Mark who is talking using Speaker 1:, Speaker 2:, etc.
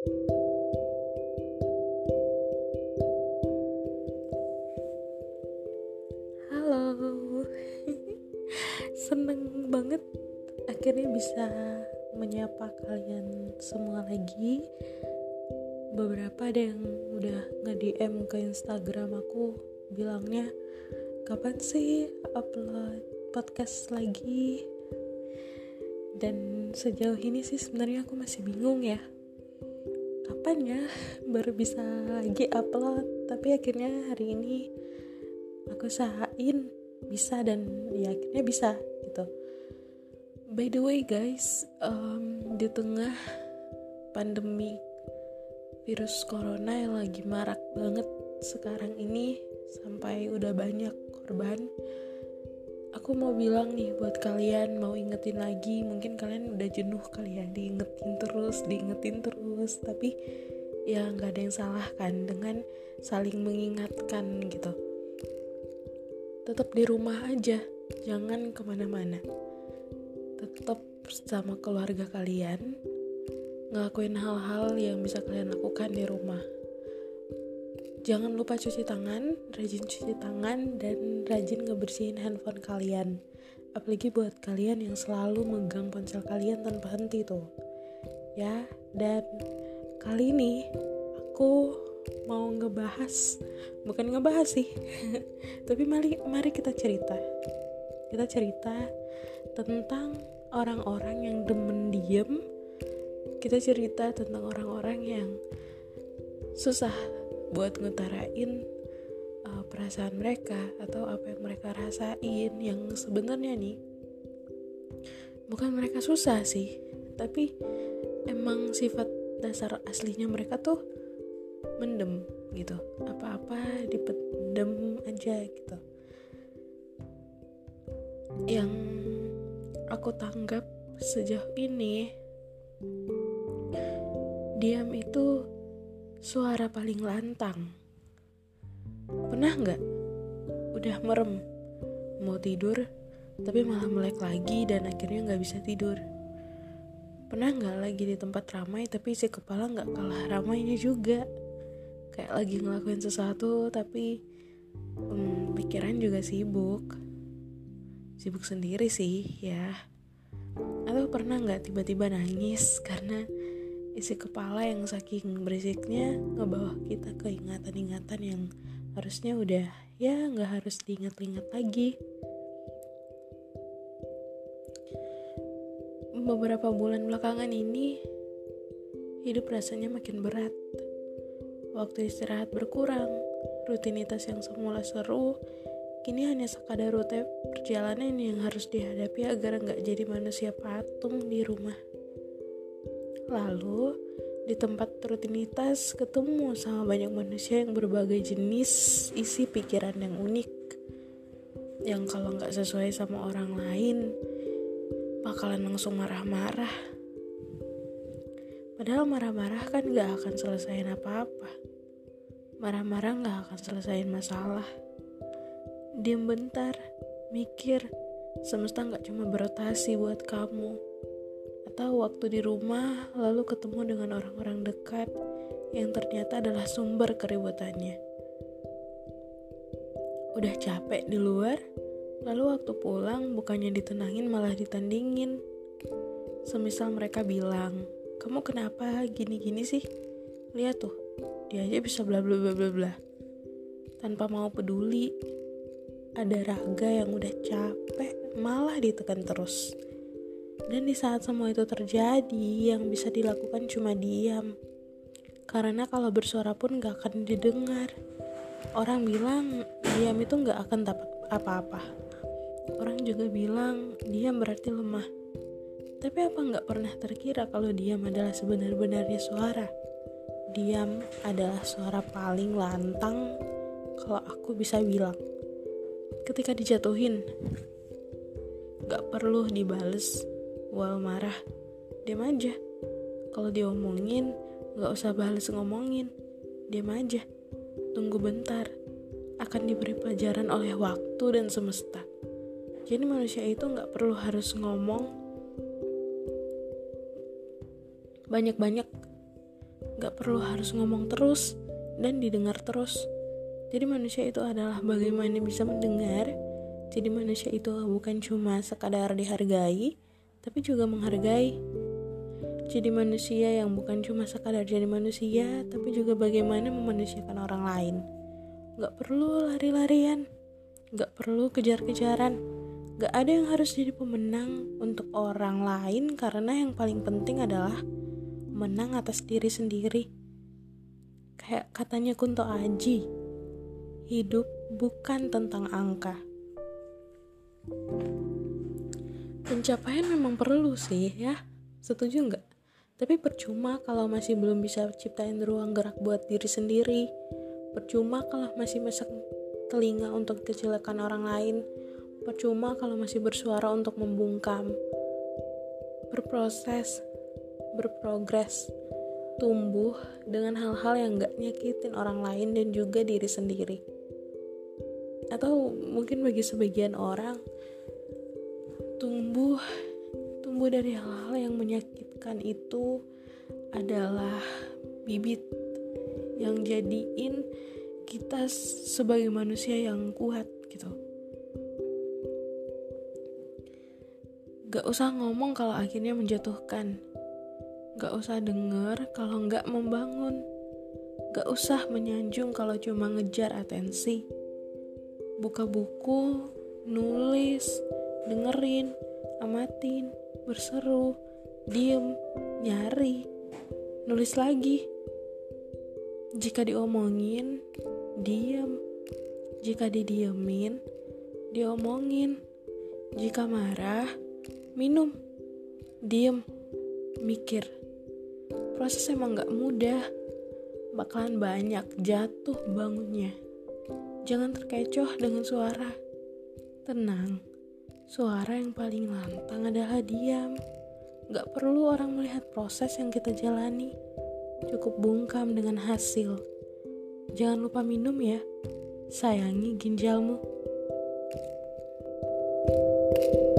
Speaker 1: Halo, seneng banget akhirnya bisa menyapa kalian semua lagi. Beberapa ada yang udah nge-DM ke Instagram aku bilangnya kapan sih upload podcast lagi? Dan sejauh ini sih sebenarnya aku masih bingung ya kapan ya? Baru bisa lagi upload. Tapi akhirnya hari ini aku usahain bisa dan ya akhirnya bisa gitu. By the way guys um, di tengah pandemi virus corona yang lagi marak banget sekarang ini sampai udah banyak korban aku mau bilang nih buat kalian mau ingetin lagi mungkin kalian udah jenuh kali ya diingetin terus diingetin terus. Tapi ya nggak ada yang salah kan dengan saling mengingatkan gitu. Tetap di rumah aja jangan ke mana-mana. Tetap sama keluarga kalian ngelakuin hal-hal yang bisa kalian lakukan di rumah Jangan lupa cuci tangan, rajin cuci tangan, dan rajin ngebersihin handphone kalian. Apalagi buat kalian yang selalu megang ponsel kalian tanpa henti tuh. Ya, dan kali ini aku mau ngebahas, bukan ngebahas sih, tapi mari, mari kita cerita. Kita cerita tentang orang-orang yang demen diem. Kita cerita tentang orang-orang yang susah buat ngutarain uh, perasaan mereka atau apa yang mereka rasain yang sebenarnya nih. Bukan mereka susah sih tapi emang sifat dasar aslinya mereka tuh mendem gitu. Apa-apa dipendem aja gitu. Yang aku tanggap sejauh ini diam itu suara paling lantang. Pernah nggak? Udah merem, mau tidur, tapi malah melek lagi dan akhirnya nggak bisa tidur. Pernah nggak lagi di tempat ramai tapi isi kepala nggak kalah ramainya juga? Kayak lagi ngelakuin sesuatu tapi hmm, pikiran juga sibuk. Sibuk sendiri sih ya. Atau pernah nggak tiba-tiba nangis karena isi kepala yang saking berisiknya ngebawa kita ke ingatan-ingatan yang harusnya udah ya nggak harus diingat-ingat lagi. Beberapa bulan belakangan ini hidup rasanya makin berat. Waktu istirahat berkurang rutinitas yang semula seru kini hanya sekadar rute perjalanan yang harus dihadapi agar nggak jadi manusia patung di rumah Lalu, di tempat rutinitas ketemu sama banyak manusia yang berbagai jenis isi pikiran yang unik. Yang kalau nggak sesuai sama orang lain, bakalan langsung marah-marah. Padahal marah-marah kan nggak akan selesaiin apa-apa. Marah-marah nggak akan selesaiin masalah. Diam bentar, mikir, semesta nggak cuma berotasi buat kamu atau waktu di rumah lalu ketemu dengan orang-orang dekat yang ternyata adalah sumber keributannya. Udah capek di luar, lalu waktu pulang bukannya ditenangin malah ditandingin. Semisal mereka bilang, "Kamu kenapa gini-gini sih? Lihat tuh, dia aja bisa bla bla bla bla bla." Tanpa mau peduli, ada raga yang udah capek malah ditekan terus dan di saat semua itu terjadi, yang bisa dilakukan cuma diam. Karena kalau bersuara pun gak akan didengar. Orang bilang diam itu gak akan dapat apa-apa. Orang juga bilang diam berarti lemah. Tapi apa gak pernah terkira kalau diam adalah sebenar-benarnya suara? Diam adalah suara paling lantang kalau aku bisa bilang. Ketika dijatuhin, gak perlu dibales Wal marah, diam aja. Kalau diomongin, gak usah balas ngomongin. Diam aja. Tunggu bentar. Akan diberi pelajaran oleh waktu dan semesta. Jadi manusia itu gak perlu harus ngomong banyak-banyak Gak perlu harus ngomong terus dan didengar terus. Jadi manusia itu adalah bagaimana bisa mendengar. Jadi manusia itu bukan cuma sekadar dihargai, tapi juga menghargai. Jadi manusia yang bukan cuma sekadar jadi manusia, tapi juga bagaimana memanusiakan orang lain. Gak perlu lari-larian, gak perlu kejar-kejaran, gak ada yang harus jadi pemenang untuk orang lain karena yang paling penting adalah menang atas diri sendiri. Kayak katanya Kunto Aji, hidup bukan tentang angka. Pencapaian memang perlu sih ya, setuju nggak? Tapi percuma kalau masih belum bisa ciptain ruang gerak buat diri sendiri. Percuma kalau masih masak telinga untuk kecelakaan orang lain. Percuma kalau masih bersuara untuk membungkam. Berproses, berprogres, tumbuh dengan hal-hal yang gak nyakitin orang lain dan juga diri sendiri atau mungkin bagi sebagian orang tumbuh tumbuh dari hal-hal yang menyakitkan itu adalah bibit yang jadiin kita sebagai manusia yang kuat gitu. Gak usah ngomong kalau akhirnya menjatuhkan. Gak usah denger kalau gak membangun. Gak usah menyanjung kalau cuma ngejar atensi. Buka buku, nulis, dengerin, amatin, berseru, diem, nyari, nulis lagi. Jika diomongin, diem. Jika didiemin, diomongin. Jika marah, minum, diem, mikir. Proses emang gak mudah, bakalan banyak jatuh bangunnya. Jangan terkecoh dengan suara. Tenang, suara yang paling lantang adalah diam. Gak perlu orang melihat proses yang kita jalani. Cukup bungkam dengan hasil. Jangan lupa minum ya. Sayangi ginjalmu. thank you